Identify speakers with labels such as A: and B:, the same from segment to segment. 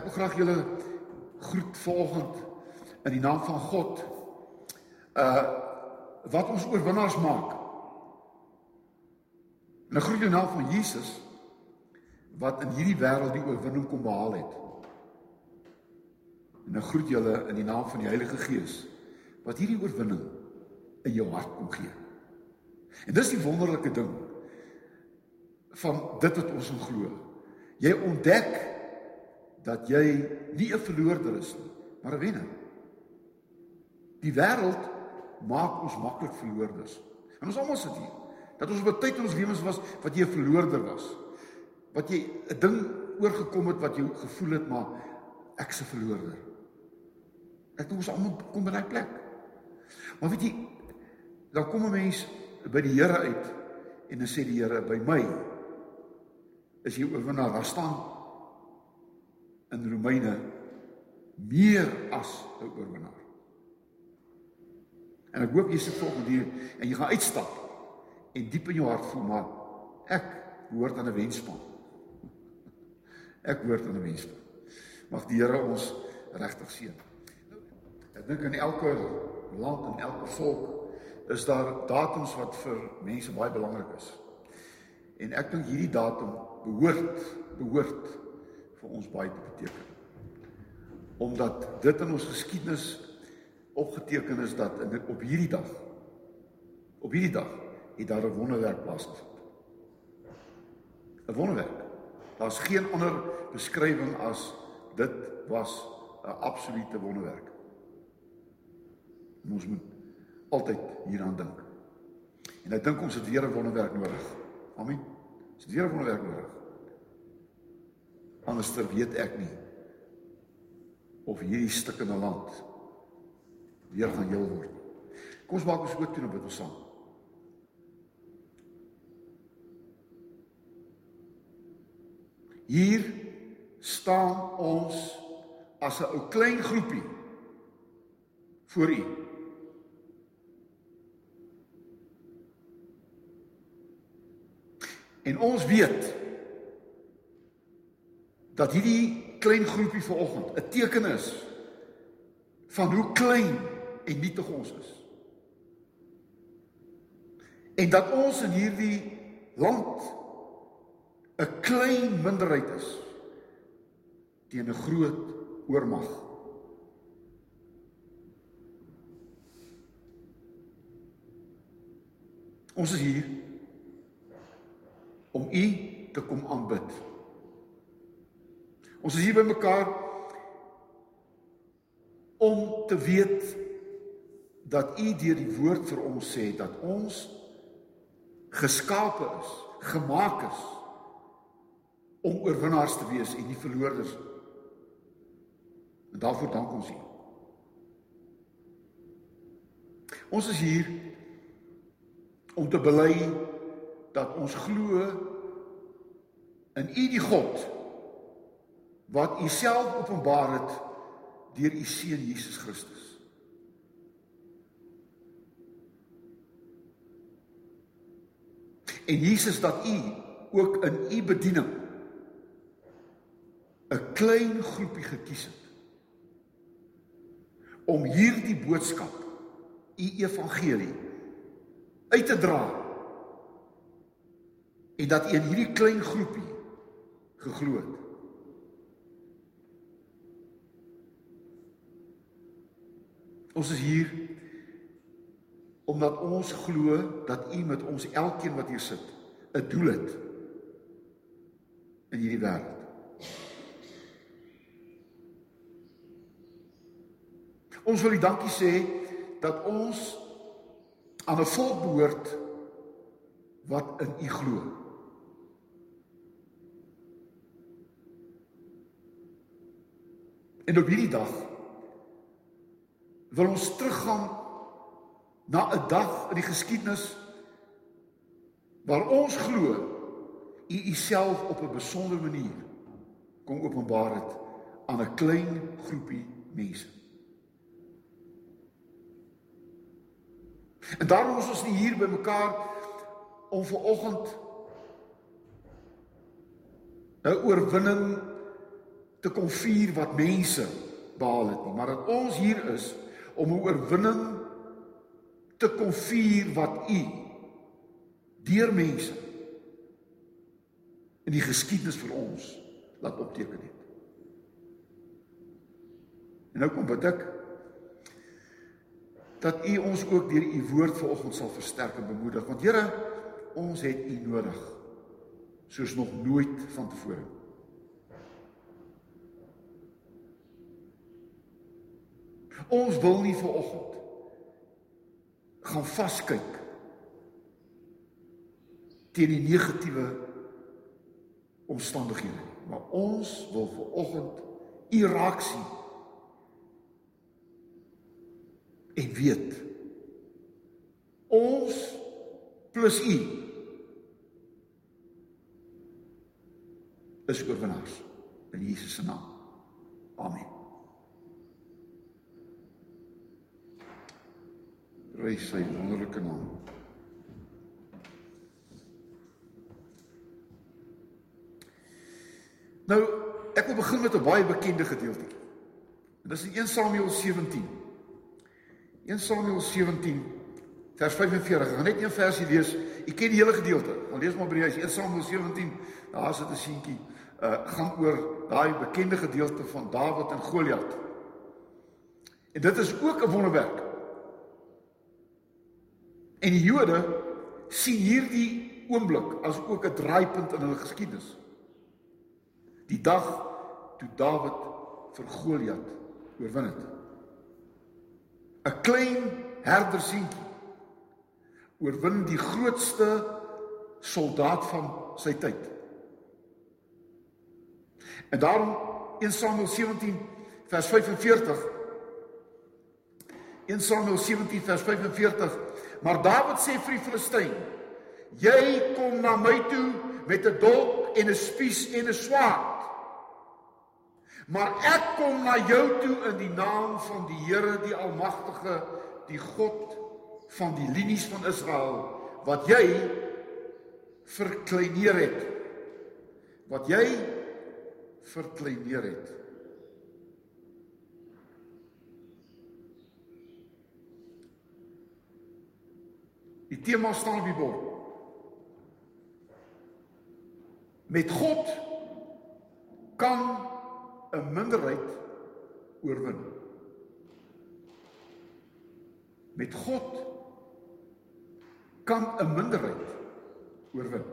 A: Ek wil graag julle groet vanoggend in die naam van God. Uh wat ons oorwinnaars maak. En ek groet in die naam van Jesus wat in hierdie wêreld die oorwinning kom behaal het. En ek groet julle in die naam van die Heilige Gees wat hierdie oorwinning in jou hart kom gee. En dis die wonderlike ding van dit wat ons glo. Jy ontdek dat jy nie 'n verloorder is nie, maar 'n wenner. Die wêreld maak ons maklik verloorders. En ons almal sit hier. Dat ons op 'n tyd in ons lewens was wat jy 'n verloorder was. Wat jy 'n ding oorgekom het wat jy gevoel het maar ek's 'n verloorder. Ek dink ons almal kom by daai plek. Maar weet jy, dan kom 'n mens by die Here uit en dan sê die Here by my is jy oorwinnaar. Daar staan in Romeine meer as 'n oorwinnaar. En ek hoop jy sit volgende hier en jy gaan uitstap en diep in jou hart voel maar ek hoort aan 'n wenspan. Ek hoort aan 'n wenspan. Mag die Here ons regtig seën. Ek dink in elke land en elke volk is daar datums wat vir mense baie belangrik is. En ek dink hierdie datum behoort behoort vir ons baie te beteken. Omdat dit in ons geskiedenis opgeteken is dat in op hierdie dag op hierdie dag het daar 'n wonderwerk plaasgevind. 'n Wonderwerk. Daar's geen ander beskrywing as dit was 'n absolute wonderwerk. En ons moet altyd hieraan dink. En ek dink ons het weer 'n wonderwerk nodig. Amen. Ons het weer 'n wonderwerk nodig. Anderster weet ek nie of hierdie stukkende land weer gaan heel word. Kom ons maak ons oop toe en bid ons saam. Hier staan ons as 'n ou klein groepie voor U. En ons weet dat hierdie klein groepie vanoggend 'n teken is van hoe klein en nietig ons is. En dat ons in hierdie land 'n klein minderheid is teen 'n groot oormag. Ons is hier om u te kom aanbid. Ons is hier by mekaar om te weet dat U deur die woord vir ons sê dat ons geskape is, gemaak is om oorwinnaars te wees en nie verloorders nie. En daarvoor dank ons U. Ons is hier om te bely dat ons glo in U die God wat u self openbaar het deur u seun Jesus Christus. En Jesus dat u ook in u bediening 'n klein groepie gekies het om hierdie boodskap, u evangelie uit te dra. En dat u in hierdie klein groepie geglo het. Ons is hier omdat ons glo dat U met ons elkeen wat hier sit 'n doel het in hierdie wêreld. Ons wil U dankie sê dat ons aan 'n volk behoort wat in U glo. En op hierdie dag wil ons teruggaan na 'n dag in die geskiedenis waar ons glo u uself op 'n besondere manier kom openbaar het aan 'n klein groepie mense. En daarom is ons nie hier by mekaar om ver oggend 'n oorwinning te kom vier wat mense behaal het nie, maar dat ons hier is om 'n oorwinning te kom vier wat u deur mense in die geskiedenis vir ons laat opteken het. En nou kom bid ek dat u ons ook deur u woord vanoggend sal versterk en bemoedig want Here ons het u nodig soos nog nooit vantevore. Ons wil nie vanoggend gaan vaskyk teen die negatiewe omstandighede maar ons wil vanoggend u raak sien en weet ons plus u is oorwinnaars in Jesus se naam. Amen. Prys sy wonderlike naam. Nou, ek wil begin met 'n baie bekende gedeelte. Dit is in 1 Samuel 17. 1 Samuel 17 vers 45. Ek gaan net een versie lees. Ek ken die hele gedeelte. Maar lees maar by die huis 1 Samuel 17. Daar sit 'n seentjie uh gaan oor daai bekende gedeelte van Dawid en Goliat. En dit is ook 'n wonderwerk. En die Jode sien hierdie oomblik as ook 'n draaipunt in hulle geskiedenis. Die dag toe Dawid vir Goliat oorwin het. 'n Klein herdersientjie oorwin die grootste soldaat van sy tyd. En daarom 1 Samuel 17 vers 45 1 Samuel 17 vers 45 Maar Dawid sê vir die Filistyn: Jy kom na my toe met 'n dolk en 'n spies en 'n swaard. Maar ek kom na jou toe in die naam van die Here die Almagtige, die God van die linies van Israel wat jy verkleineer het. Wat jy verkleineer het. Die tema staan op die bord. Met God kan 'n minderheid oorwin. Met God kan 'n minderheid oorwin.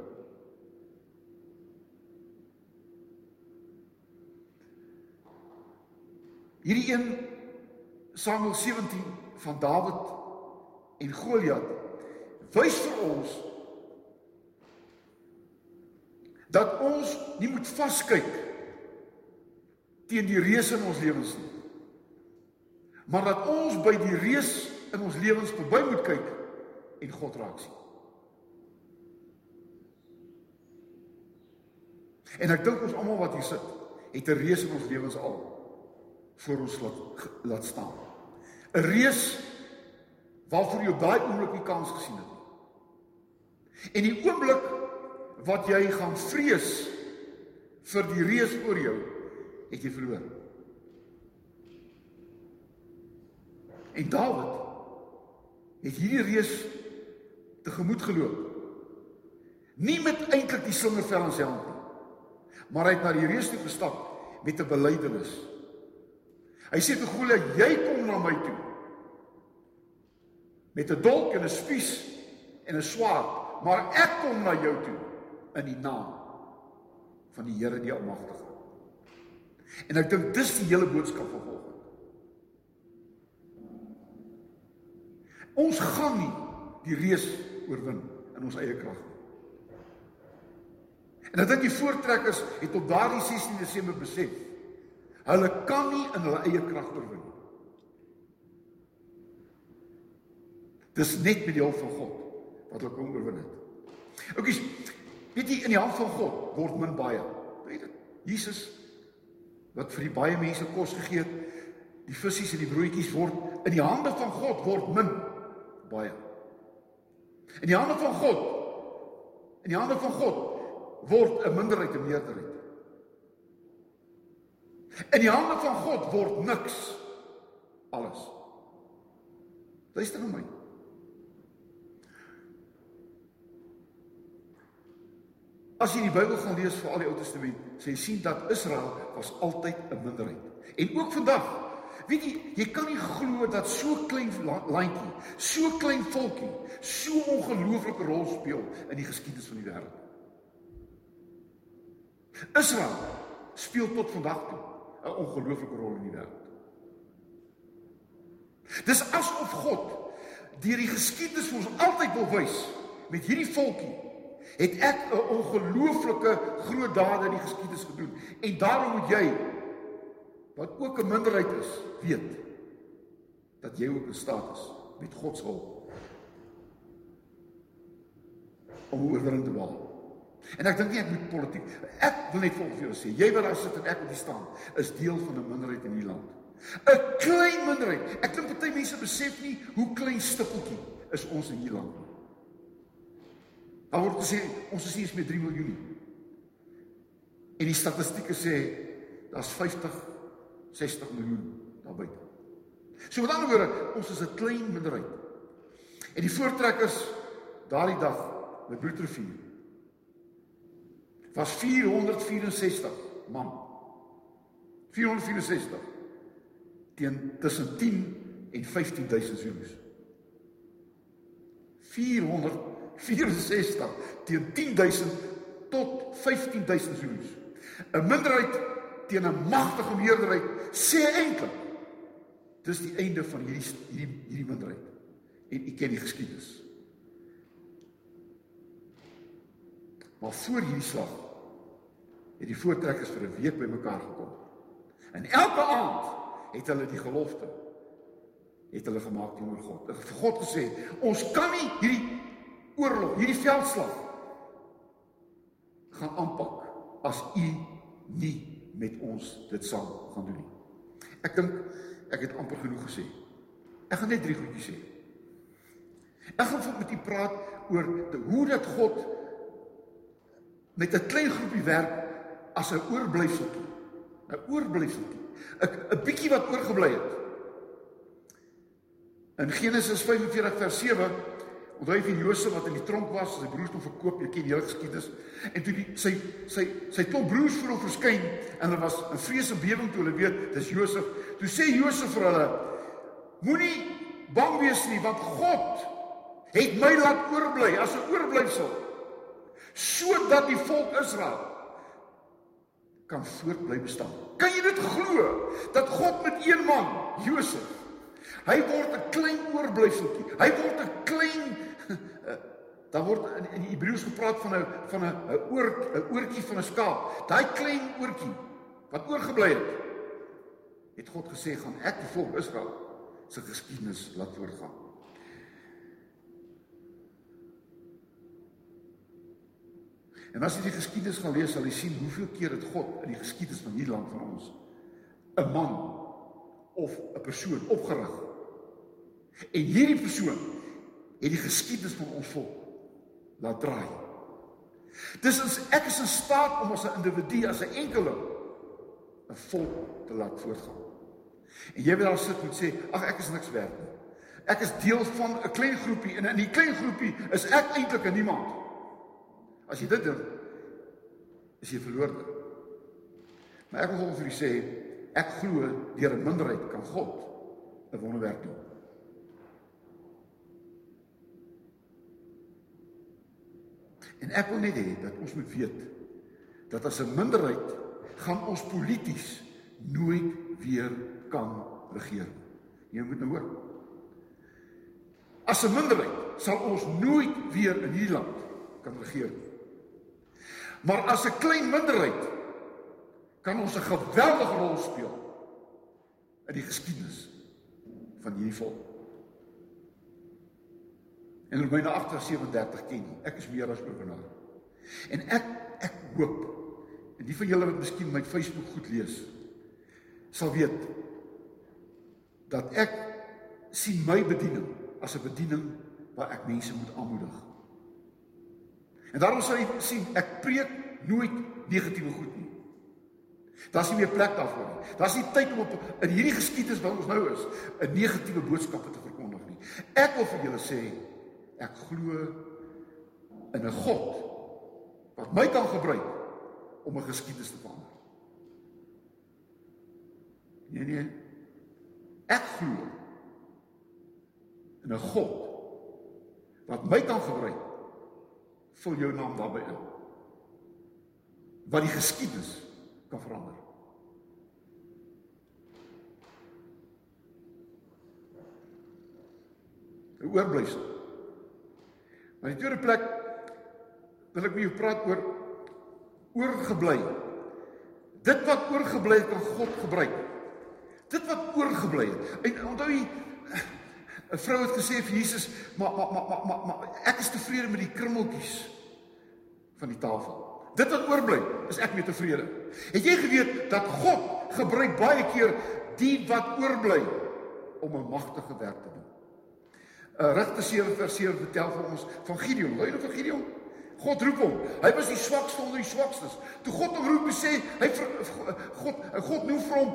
A: Hierdie een Samuel 17 van Dawid en Goliat wys vir ons dat ons nie moet vaskyk teen die reus in ons lewens nie. Maar dat ons by die reus in ons lewens verby moet kyk en God raak sien. En ek dink ons almal wat hier sit, het 'n reus in ons lewens al voor ons laat laat staan. 'n Reus waarvoor jy op daai oomblik nie kans gesien het nie. En die oomblik wat jy gaan vrees vir die reus voor jou, het jy verloor. En Dawid het hierdie reus tegemoet geloop. Nie met eintlik die slingervel in sy hand nie, maar hy het na die reus toe gestap met 'n belydenis. Hy sê te Goliat, jy kom na my toe met 'n dolk en 'n spies en 'n swaard maar ek kom na jou toe in die naam van die Here die Almagtige. En ek dink dis die hele boodskap van vanoggend. Ons gaan nie die reus oorwin in ons eie krag nie. En ek dink die voortrekkers het op daardie 16 Desember besef hulle kan nie in hulle eie krag oorwin nie. Dis net met die hulp van God wat hulle kom oorwin het. Oukies, weet jy in die hand van God word min baie. Weet dit? Jesus wat vir die baie mense kos gegee het, die visse en die broodjies word in die hande van God word min baie. In die hande van God in die hande van God word 'n minderheid 'n meerderheid. In die hande van God word niks alles. Luister na my. As jy die Bybel gaan lees vir al die Ou Testament, sê jy sien dat Israel was altyd 'n minderheid. En ook vandag, weet jy, jy kan nie glo dat so klein landjie, so klein volkie, so ongelooflike rol speel in die geskiedenis van die wêreld. Israel speel tot vandag toe 'n ongelooflike rol in die wêreld. Dis asof God deur die geskiedenis vir ons altyd wil wys met hierdie volkie het ek 'n ongelooflike groot dade in die geskiedenis gedoen en daarom moet jy wat ook 'n minderheid is weet dat jy ook in staat is met God se hulp om oorwinning te behaal. En ek dink nie ek moet politiek ek wil net volgens jou sê jy wat daar sit en ek wat hier staan is deel van 'n minderheid in hierdie land. 'n Klein minderheid. Ek dink baie mense besef nie hoe klein stippeltjie is ons in hierdie land nie. Daar word gesê ons is hier met 3 miljoen. En die statistieke sê daar's 50 60 miljoen daar buite. So met ander woorde, ons is 'n klein minderheid. En die voortrekkers daardie dag met Bloedrivier was 464 man. 464 teen tussen 10 en 15000 Zulus. 400 64 teen 10000 tot 15000 Zulus. 'n Minderheid teen 'n magtige meerderheid sê eintlik dis die einde van hierdie hierdie hierdie minderheid. En u ken die geskiedenis. Maar voor hierdie slag het die voortrekkers vir 'n week bymekaar gekom. En elke aand het hulle die gelofte het hulle gemaak teenoor God. Vir God gesê, ons kan nie hierdie oorlog, hierdie veldslag gaan aanpak as u nie met ons dit sal gaan doen nie. Ek dink ek het amper genoeg gesê. Ek gaan net drie goedjies sê. Ek gaan met u praat oor te, hoe dat God met 'n klein groepie werk as 'n oorblyfseltjie. 'n Oorblyfseltjie. 'n 'n bietjie wat oorgebly het. In Genesis 45 vers 7 Onthou jy vir Josef wat in die tronk was, sy broers toe verkoop, jy ken die hele geskiedenis. En toe die sy sy sy klop broers voor hom verskyn en hulle was in vrees en bewering toe hulle weet dis Josef. Toe sê Josef vir hulle: Moenie bang wees nie, want God het my laat oorbly as 'n oorblyfsel sodat die volk Israel kan voortbly bestaan. Kan jy dit glo dat God met een man, Josef, hy word 'n klein oorblyfseltjie. Hy word 'n klein Daar word in, in die Hebreëus gepraat van 'n van 'n 'n oor 'n oortjie van 'n skaap. Daai klein oortjie wat oorgebly het. Het God gesê gaan ek die volk Israel se geskiedenis laat voortgaan. En as jy die geskiedenis gaan lees, sal jy sien hoeveel keer het God in die geskiedenis van hierdie land van ons 'n man of 'n persoon opgerig. En hierdie persoon het die geskiedenis van ons volk laat draai. Dis ons ek is in staat om as 'n individu, as 'n enkeling 'n volk te laat voortgaan. En jy wil daar sit en sê, ag ek is niks werd nie. Ek is deel van 'n klein groepie en in die klein groepie is ek eintlik 'n niemand. As jy dit doen, is jy verlore. Maar ek wil vir u sê, ek glo deur 'n minderheid kan God 'n wonderwerk doen. En ek wil net hê dat ons moet weet dat as 'n minderheid gaan ons polities nooit weer kan regeer. Jy moet nou hoor. As 'n minderheid sal ons nooit weer in hierdie land kan regeer nie. Maar as 'n klein minderheid kan ons 'n geweldige rol speel in die geskiedenis van hierdie volk. En Romeine 8:37 ken jy. Ek is meer as oorwinnaar. En ek ek hoop en die van julle wat miskien my Facebook goed lees sal weet dat ek sien my bediening as 'n bediening waar ek mense moet aanmoedig. En daarom sal jy sien ek preek nooit negatiewe goed nie. Daar's nie meer plek daarvoor nie. Daar's nie tyd om op in hierdie geskiedenis wat ons nou is, 'n negatiewe boodskappe te verkondig nie. Ek wil vir julle sê, ek glo in 'n God wat my kan gebruik om 'n geskiedenis te verander. Nee nee. Ek glo in 'n God wat my kan gebruik. Vul jou naam daarbey in. Wat die geskiedenis kan verander. Die oorblysel. Maar die tweede plek wil ek met jou praat oor oorgebly. Dit wat oorgebly het kan God gebruik. Dit wat oorgebly het. En onthou jy 'n vrou het gesê vir Jesus, "Maar maar maar maar maar ek is tevrede met die krummeltjies van die tafel." Dit wat oorbly, is ek mee tevrede. Het jy geweet dat God gebruik baie keer die wat oorbly om 'n magtige werk te doen? Uh Rigter 7 vers 7 vertel vir ons van Gideon. Hoor jy van Gideon? God roep hom. Hy was die swakste onder die swakstes. Toe God hom roep en sê, hy vir, God God noem vir hom,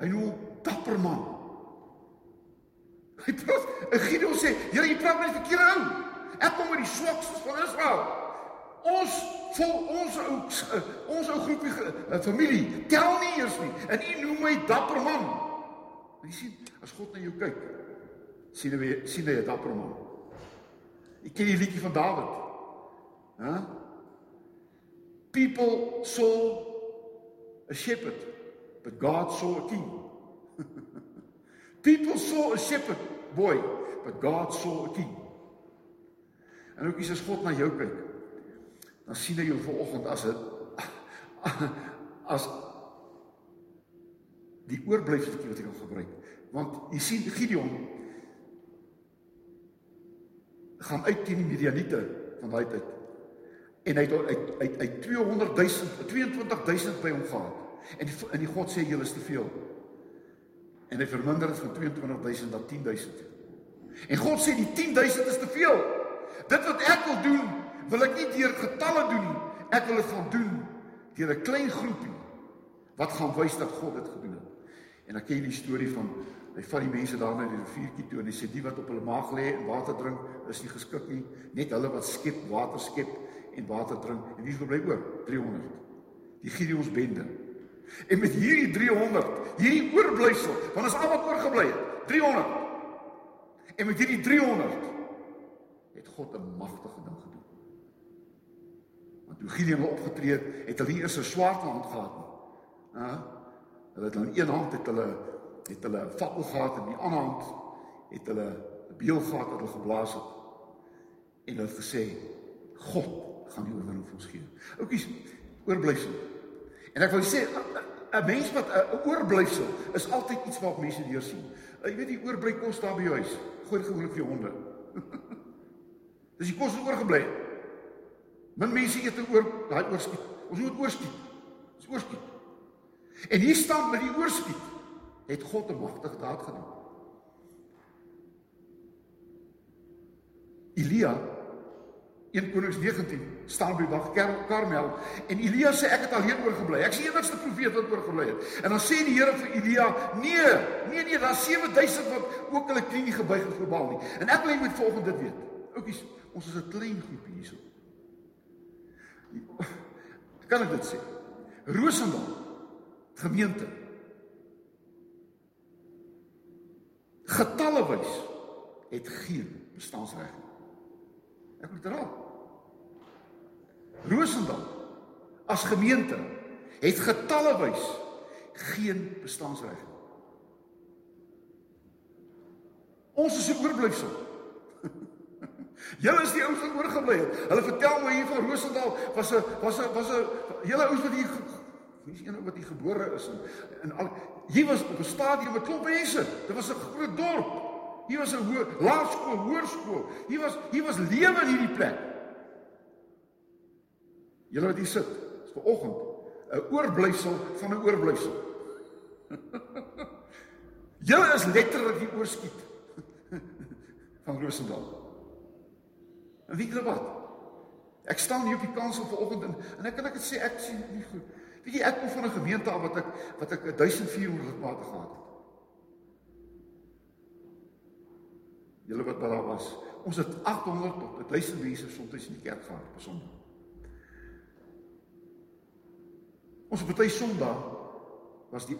A: hy noem hom dapper man. Hy praat, Gideon sê, "Here, jy praat met die verkeerde ou. Ek kom met die swakstes van Israel." Ons vol ons ou ons ou groepie eh, familie tel nie eers nie en u noem my dapper man. Jy sien, as God na jou kyk, sien hy sien 'n dapper man. Ek ken die liedjie van Dawid. Hæ? People saw a shepherd, but God saw a king. People saw a shepherd boy, but God saw a king. En ook as God na jou kyk, dan sien hy jou vanoggend as 'n as die oorblyfseltjie wat hy kan gebruik. Want jy sien Gideon gaan uit teen die Midianiete van daai tyd. En hy het uit uit uit 200 000 22000 by hom gehad. En die, en die God sê julle is te veel. En hy verminder dit van 22000 na 10000. En God sê die 10000 is te veel. Dit wat ek wil doen wil ek nie deur getalle doen nie. Ek wil dit gaan doen deur 'n klein groepie wat gaan wys dat God dit gedoen het. En dan ken jy die storie van hy vat die mense daar na die riviertjie toe en hy sê die wat op hulle maag lê en water drink is nie geskik nie, net hulle wat skep, water skep en water drink. En wie bly oor? 300. Die Gideons bende. En met hierdie 300, hierdie oorblysel, want ons almal oorgebly het, 300. En met hierdie 300 het God 'n magtige ding gedoen. Toe Gideon opgetree het, het hulle nie eers 'n swaard in hand gehad nie. Hæ? Hulle het in een hand het hulle het hulle 'n fakkel gehad in die ander hand het hulle 'n beul gehad wat hulle geblaas het. En hulle het gesê God gaan die oorwinning vir ons gee. Oukies, oorblyfsel. En ek wil sê 'n mens wat 'n oorblyfsel is altyd iets wat mense deur sien. Jy weet die oorbly kos daar by jou huis. Gooi gewoonlik vir jou honde. Dis die kos wat oorgebly het. Min mense eet oor daai oorskiet. Ons moet oorskiet. Ons oorskiet. En hier staan by die oorskiet het God 'n magtige daad gedoen. Elia 1 Konings 19 staan by Bag Karmel en Elia sê ek het alleen oorgebly. Ek is die enigste profeet wat oorgebly het. En dan sê die Here vir Elia: "Nee, nee nee, daar's 7000 wat ook hulle knie nie gebuig het voor Baal nie." En ek wil net met volgende dit weet. Oukies, ons is 'n klein groepie hierso. Kan ek dit sê? Rosendal gemeente. Getalle wys het geen bestaansreg nie. Ek moet raak. Rosendal as gemeente het getalle wys geen bestaansreg nie. Ons is 'n oorblyfsel. Julle is die ouens wat oorgebly het. Hulle vertel my hier van Rosendal was 'n was 'n was 'n hele ouens wat hier wie is een wat hier gebore is en, en al hier was op 'n stadium met klop mense. Dit was 'n groot dorp. Hier was 'n laerskool, hoërskool. Hier was hier was lewe in hierdie plek. Julle wat hier sit, is ver oggend 'n oorblyfsel van 'n oorblyfsel. Julle is letterlik die oorskiet van Rosendal. En weet julle wat? Ek staan hier op die kansel vanoggend en, en ek kan ek dit sê ek sien nie goed. Weet jy ek kom van 'n gemeente af wat ek wat ek 1400 lidmate gehad het. Julle wat daar was, ons het 800 tot 1000 mense soms in die kerk gehad op Sondag. Ons party Sondag was die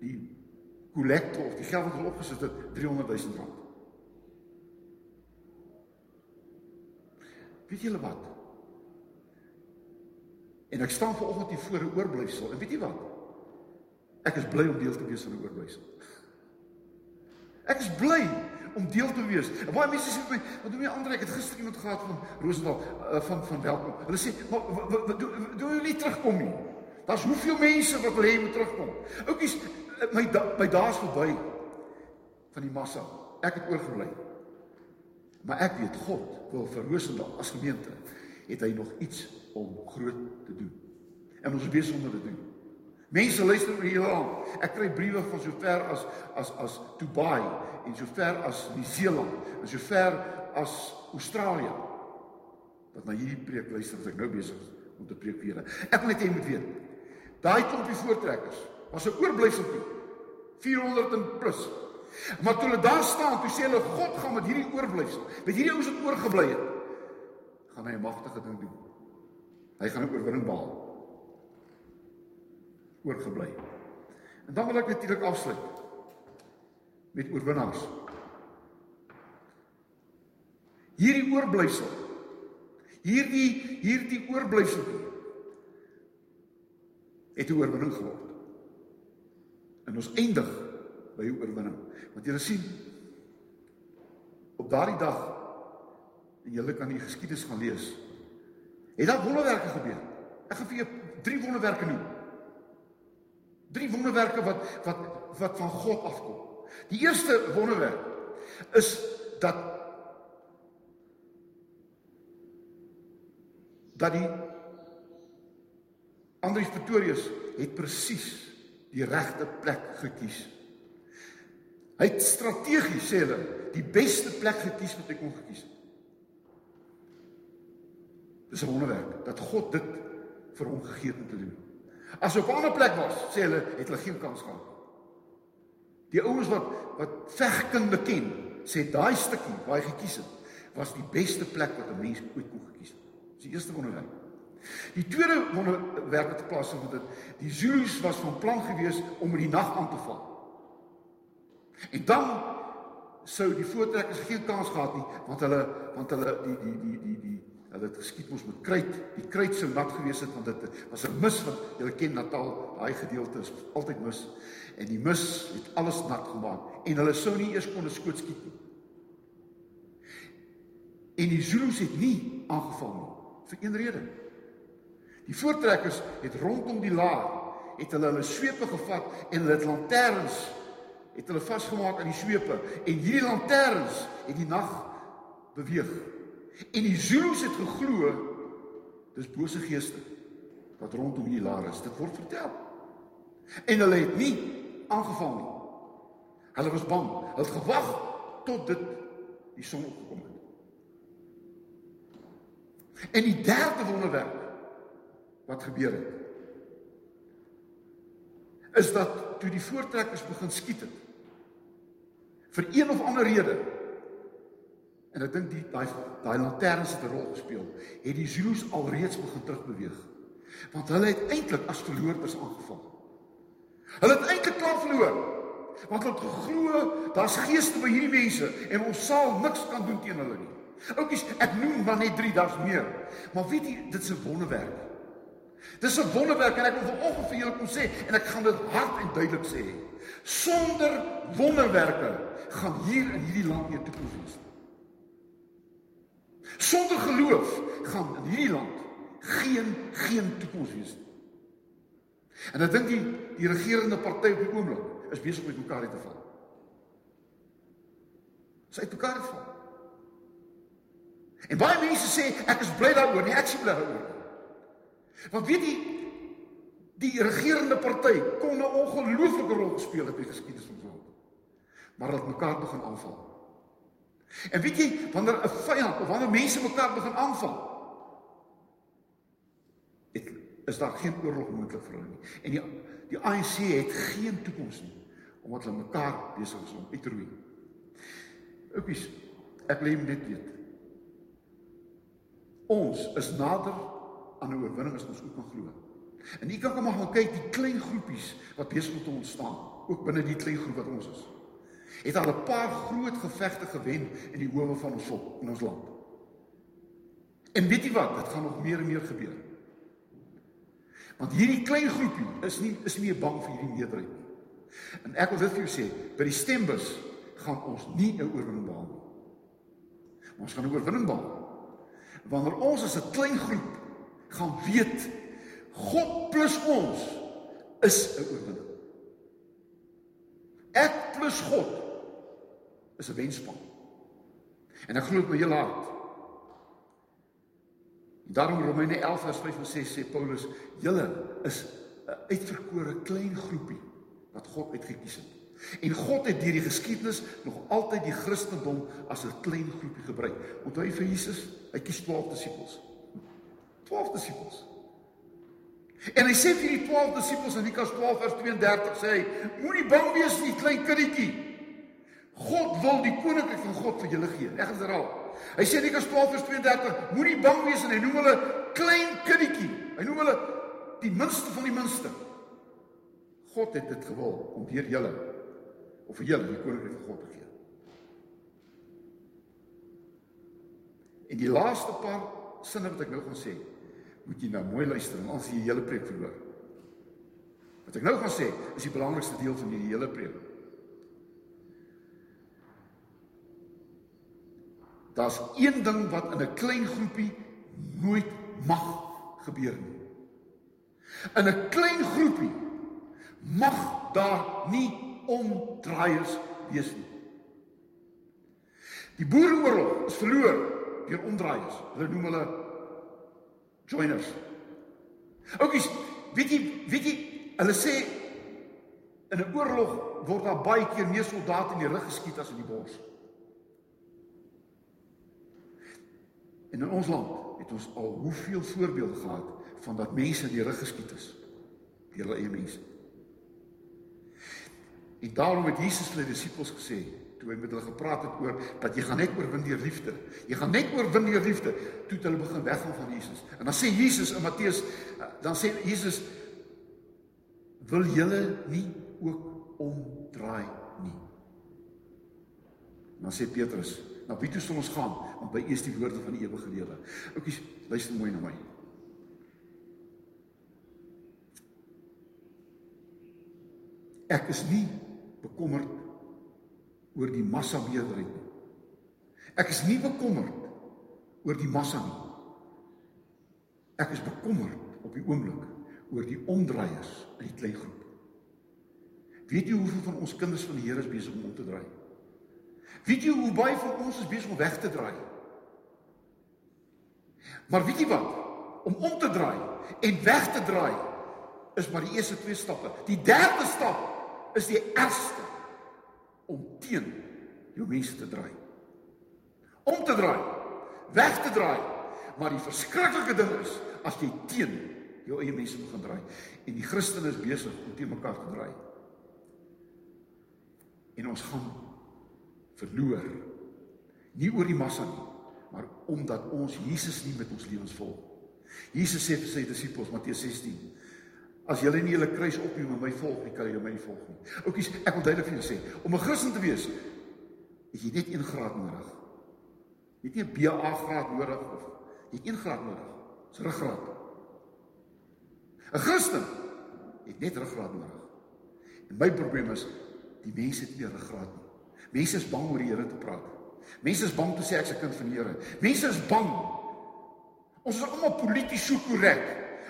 A: die kollekte of die geld wat hulle opgesit het 300 000 rand. Weet julle wat? En ek staan ver oggend hier voor 'n oorblyfsel. En weet jy wat? Ek is bly om deel te wees van 'n oorblyfsel. Ek is bly om deel te wees. En baie mense sê vir my, "Wat doen jy ander? Ek het gister iemand gehad van Rosendal uh, van van welkom." Hulle sê, "Maar doen doen jy nie terugkom nie?" Daar's hoeveel mense wat wil hê jy moet terugkom. Oukies, my da, my daas verby van die massa. Ek het oorgebly. Maar ek weet God wil vir Rosendal as gemeente het hy nog iets om groot te doen. En ons weet sonder te doen. Mense luister oor hier aan. Ek kry briewe van so ver as as as Dubai en so ver as Nieu-Seeland en so ver as Australië. Wat na hierdie preek luister wat ek nou besig is om te preek vir. Ek wil net hê jy moet weet. Daai klompie voortrekkers was 'n oorblyfseltjie 400 en plus. Maar toe hulle daar staan, toe sê hulle God gaan met hierdie oorblyfsel, met hierdie ouens wat oorgebly het, gaan hy 'n magtige ding doen. Hy gaan 'n oorwinning behaal. Oorgebly. En dan wil ek natuurlik afsluit met oorwinnaars. Hierdie oorblyfsel. Hierdie hierdie oorblyfsel het 'n oorwinning geword. En ons eindig by 'n oorwinning. Want julle sien op daardie dag en julle kan die geskiedenis gaan lees Het daar wonderwerke gebeur? Ek gaan vir jou drie wonderwerke noem. Drie wonderwerke wat wat wat van God afkom. Die eerste wonderwerk is dat dat die Andries Pretorius het presies die regte plek gekies. Hy het strategies sê hulle die beste plek gekies wat hy kon gekies het. Dis 'n wonderwerk dat God dit vir hom gegee het om te doen. As op 'n ander plek was, sê hulle, het hulle geen kans gehad. Die ouens wat wat vegkunde ken, sê daai stukkie waar hy gekies het, was die beste plek wat 'n mens ooit kon gekies het. Dis die eerste wonderwerk. Die tweede wonderwerk wat geplaas het, het die Zulus was van plan gewees om in die nag aan te val. En dan sou die voortrekkers geen kans gehad nie, want hulle want hulle die die die die die Hulle het geskiet mos met kruit. Die kruit sou nat gewees het want dit was 'n mis wat jy ken Natal, daai gedeelte is altyd mis. En die mis het alles nat gemaak en hulle sou nie eers kon skoot skiet nie. En die Zulus het nie aangeval nie vir een rede. Die voortrekkers het rondom die laar het hulle hulle swepe gevat en hulle het lanterns het hulle vasgemaak aan die swepe en hierdie lanterns het die nag beweeg. En die Zulus het geglo dis bose geeste wat rondom hierdie laar is. Dit word vertel. En hulle het nie aangeval nie. Hulle was bang. Hulle het gewag tot dit die son opgekom het. En die derde wonderwerk wat gebeur het is dat toe die voortrekkers begin skiet het vir een of ander rede En ek dink die daai daai lanterns het 'n rol gespeel. Het die Zulus alreeds begin terugbeweeg. Want hulle het eintlik as verloorders aangeval. Hulle het eintlik klaar verloor. Want hulle het geglo daar's geeste by hierdie mense en ons sal niks kan doen teen hulle nie. Oukies, ek noem maar net 3 dae meer. Maar weet jy, dit is 'n wonderwerk. Dis 'n wonderwerk en ek wil vanoggend vir julle kom sê en ek gaan dit hard en duidelik sê. Sonder wonderwerke gaan hier in hierdie land nie toekoms wees nie. Sonder geloof gaan in hierdie land geen geen toekoms wees nie. En ek dink die die regerende party op die oomblik is besig om met mekaar te val. Sy het mekaar geval. En baie mense sê ek is bly daaroor, nie ek is bly daaroor. Want weet jy die regerende party kon 'n ongelooflike rol gespeel het in die geskiedenis van ons land. Maar hulle het mekaar begin aanval. En weet jy, wanneer 'n vyand of wanneer mense mekaar begin aanval, het is daar geen oorlog moontlik vir hulle nie. En die die ANC het geen toekoms nie omdat hulle mekaar besig is om uit te roei. Oukies, ek lê net weet. Ons is nader aan 'n oorwinning as ons ook kan glo. En jy kan maar gaan kyk die klein groepies wat besig om te ontstaan, ook binne die klein groep wat ons is. Het al 'n paar groot gevegte gewen in die howe van ons volk in ons land. En weet jy wat, dit gaan nog meer en meer gebeur. Want hierdie klein groepie is nie is nie bang vir hierdie meerderheid nie. En ek wil dit vir jou sê, by die stembus gaan ons nie 'n oorwinning behaal nie. Ons gaan 'n oorwinning behaal. Wanneer ons as 'n klein groep gaan weet God plus ons is 'n oorwinning. Ek plus God is 'n wenspan. En ek glo dit met hele hart. Daarom Romeine 11 vers 5 en 6 sê Paulus, julle is 'n uitverkore klein groepie wat God uitgekies het. En God het deur die geskiedenis nog altyd die Christendom as 'n klein groepie gebruik. Onthou vir Jesus, hy kies 12 disippels. 12 disippels. En hy sê vir die 12 disippels in Lukas 12 vers 32 sê hy: Moenie bang wees nie, klein kindertjie. God wil die koninkryk van God vir julle gee. Ek herhaal. Hy sê Lukas 12 vers 32: Moenie bang wees en hy noem hulle klein kindertjie. Hy noem hulle die minste van die minste. God het dit gewil om deur julle of vir julle die koninkryk van God te gee. En die laaste paar sinne wat ek nou gaan sê, moet jy nou mooi luister en ons die hele preek verhoor. Wat ek nou gaan sê, is die belangrikste deel van hierdie hele preek. Daar's een ding wat in 'n klein groepie nooit mag gebeur nie. In 'n klein groepie mag daar nie omdraaiers wees nie. Die boereoorlog is verloor deur omdraaiers. Hulle noem hulle joiners. Oukies, weet jy, weet jy, hulle sê in 'n oorlog word daar baie keer meer soldate in die rug geskiet as in die bors. En in ons land het ons al hoeveel voorbeelde gehad van dat mense die rug geskiet is deur hulle eie mense. En daarom het Jesus vir die disippels gesê, toe hy met hulle gepraat het oor dat jy gaan net oorwin deur liefde. Jy gaan net oorwin deur liefde. Toe het hulle begin weggaan van Jesus. En dan sê Jesus in Matteus dan sê Jesus wil julle nie ook omdraai Dan sê Petrus, "Na wie toe sal ons gaan? Want by eers die woorde van die ewige lewe." Oukies, luister mooi na my. Ek is nie bekommerd oor die massa meerderheid nie. Ek is nie bekommerd oor die massa nie. Ek is bekommerd op die oomblik oor die omdraaiers in die klein groep. Weet jy hoeveel van ons kinders van die Here is besig om om te draai? Weet jy hoe baie van ons is besig om weg te draai? Maar weet jy wat? Om om te draai en weg te draai is maar die eerste twee stappe. Die derde stap is die ergste om teen jou mense te draai. Om te draai, weg te draai. Maar die verskriklike ding is as jy teen jou eie mense begin draai en die Christene is besig om teen mekaar te draai. En ons gaan verloor. Nie oor die massa nie, maar omdat ons Jesus nie met ons lewens volg. Jesus sê vir sy disippels Matteus 16 As julle nie julle kruis opneem en my volg nie, kan julle my nie volg nie. Oukies, ek wil duidelik vir julle sê, om 'n Christen te wees, het jy net 1 graad nodig. Jy het nie 'n BA graad nodig of jy het 1 graad nodig. Dis ruggraat. 'n Christen het net ruggraat nodig. En my probleem is die mense het nie ruggraat nie. Mense is bang om die Here te praat. Mense is bang om te sê ek's 'n kind van die Here. Mense is bang. Ons is almal polities so korrek.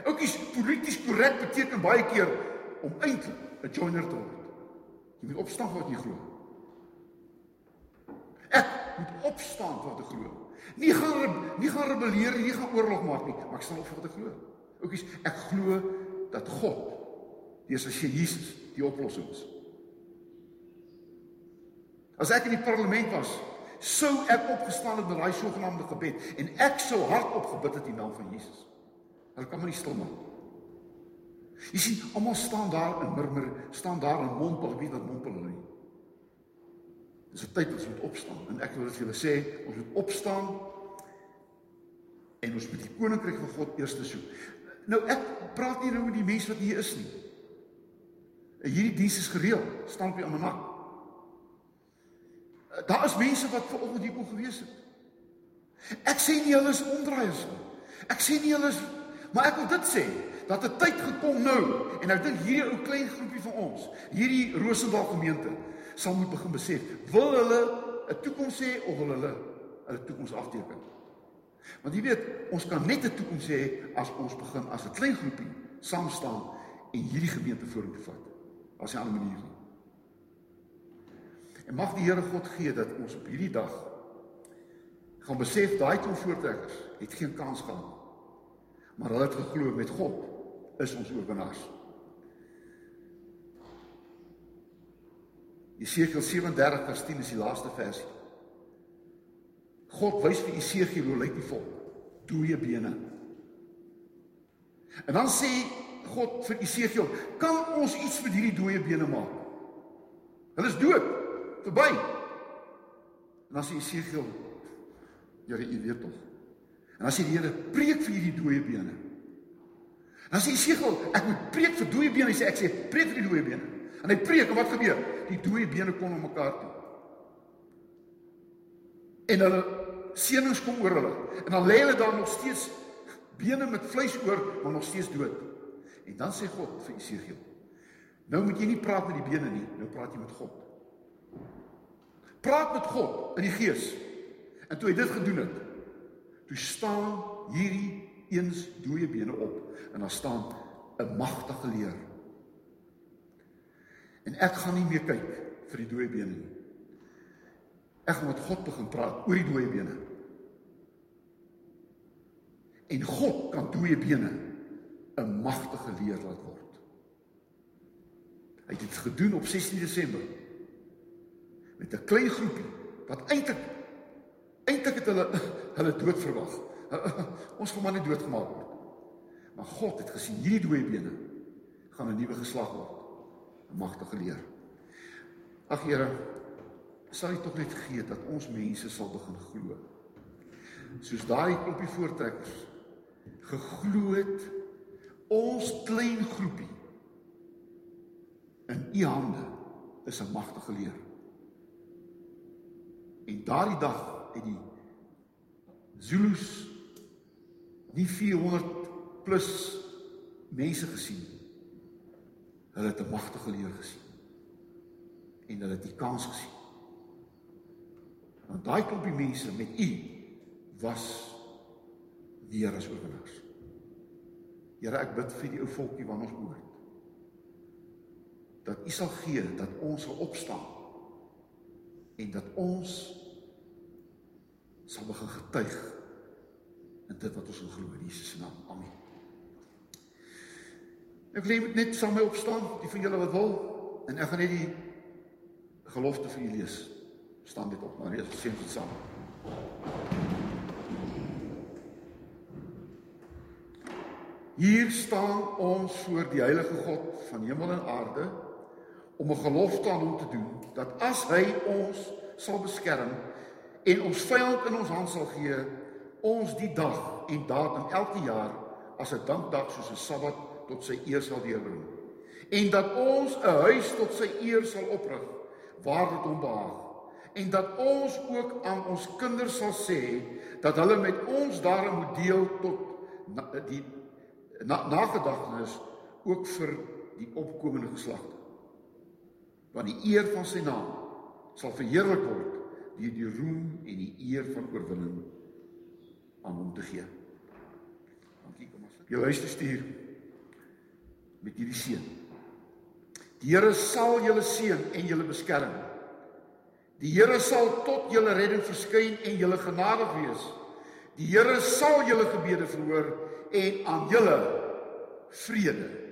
A: Oukies, polities korrek beteken baie keer om eintlik 'n joiner te word. Jy moet opstaan wat jy glo. Ek moet opstaan wat ek glo. Nie gaan nie gaan rebelleer nie gaan oorlog maak nie, maar ek staan op vir wat ek glo. Oukies, ek glo dat God, dis as jy Jesus, die oplossing is. As ek in die parlement was, sou ek opgestaan het met daai sogenaamde gebed en ek sou hardop gebid het in naam van Jesus. Hulle kan my nie stil maak. Jy sien, almal staan daar in murmur, staan daar en mompel, wie wat mompel hulle nie. Dis 'n tyd ons moet opstaan en ek wil dit vir julle sê, ons moet opstaan en ons moet die koninkryk van God eers soek. Nou ek praat nie nou met die mense wat hier is nie. Hierdie diens is gereël, staan op die almanak. Daar is mense wat ver oggend hier kon gewees het. Ek sê nie hulle is omdraaiers nie. Ek sê nie hulle is maar ek wil dit sê dat 'n tyd gekom nou en ek dink hierdie ou klein groepie van ons, hierdie Rosendal gemeente sal moet begin besef, wil hulle 'n toekoms hê of wil hulle hulle toekoms afteken? Want jy weet, ons kan net 'n toekoms hê as ons begin as 'n klein groepie saam staan en hierdie gemeente vorentoe vat. As 'n ander manier nie. En mag die Here God gee dat ons op hierdie dag gaan besef daai twee voortrekkers het geen kans gehad. Maar hulle het geglo met God is ons oorwinnaars. Jesegiel 37 vers 10 is die laaste versie. God wys vir Jesegiel hoe lyk die volk? Dooie bene. En dan sê God vir Jesegiel, "Kan ons iets vir hierdie dooie bene maak?" Hulle is dood, verby. En dan sê Jesegiel, "Here, u weet tog." En dan sê die Here, "Preek vir hierdie dooie bene." Dan sê Jesegiel, "Ek moet preek vir dooie bene." Hy sê, "Ek sê, preek vir die dooie bene." En hy preek en wat gebeur? Die dooie bene kom om mekaar toe. En hulle seënings kom oor hulle. En dan lê hulle daar nog steeds bene met vleis oor, maar nog steeds dood. En dan sê God vir Jesegiel: "Nou moet jy nie praat met die bene nie, nou praat jy met God." Praat met God in die gees. En toe hy dit gedoen het, toe staan hierdie eens dooie bene op en daar staan 'n magtige leer En ek gaan nie meer kyk vir die dooie bene nie. Ek gaan met God begin praat oor die dooie bene. En God kan dooie bene 'n magtige leer laat word. Hy het dit gedoen op 16 Desember met 'n klein groepie wat eintlik eintlik het hulle hulle dood verwag. Ons gaan maar net doodgemaak word. Maar God het gesien hierdie dooie bene gaan 'n nuwe geslag word magtige leer. Ag Here, sal U tog net gee dat ons mense sal begin glo. Soos daai klompie voortrekkers geglo het ons klein groepie in U hande is 'n magtige leer. En daardie dag het die Zulus nie 400 plus mense gesien Hulle het 'n magtige leer gesien. En hulle het die kans gesien. Want daai klompie mense met u was meer as oorwinnaars. Here, ek bid vir die ou volkie wat ons behoort. Dat u sal gee dat ons sal opstaan en dat ons sal begin getuig in dit wat ons glo in Jesus se naam. Amen. Ek wil net saam met opstaan, die van julle wat wil, en ek gaan net die gelofte vir julle lees. Staan dit op, maar eers sien dit saam. Hier staan ons voor die heilige God van hemel en aarde om 'n gelofte aan hom te doen dat as hy ons sal beskerm en ons vyand in ons hand sal gee, ons die dag en datum elke jaar as 'n dankdag soos 'n Sabbat tot sy eer sal deurbring en dat ons 'n huis tot sy eer sal oprig waar dit hom behaag. En dat ons ook aan ons kinders sal sê dat hulle met ons daarin moet deel tot na, die na, nagedagtenis ook vir die opkomende geslagte want die eer van sy naam sal verheerlik word deur die roem en die eer van oorwinning aan hom te gee. Dankie kom ons. Jy luister stuur met hierdie seën. Die Here sal julle seën en julle beskerm. Die Here sal tot julle redding verskyn en julle genadig wees. Die Here sal julle gebede verhoor en aan julle vrede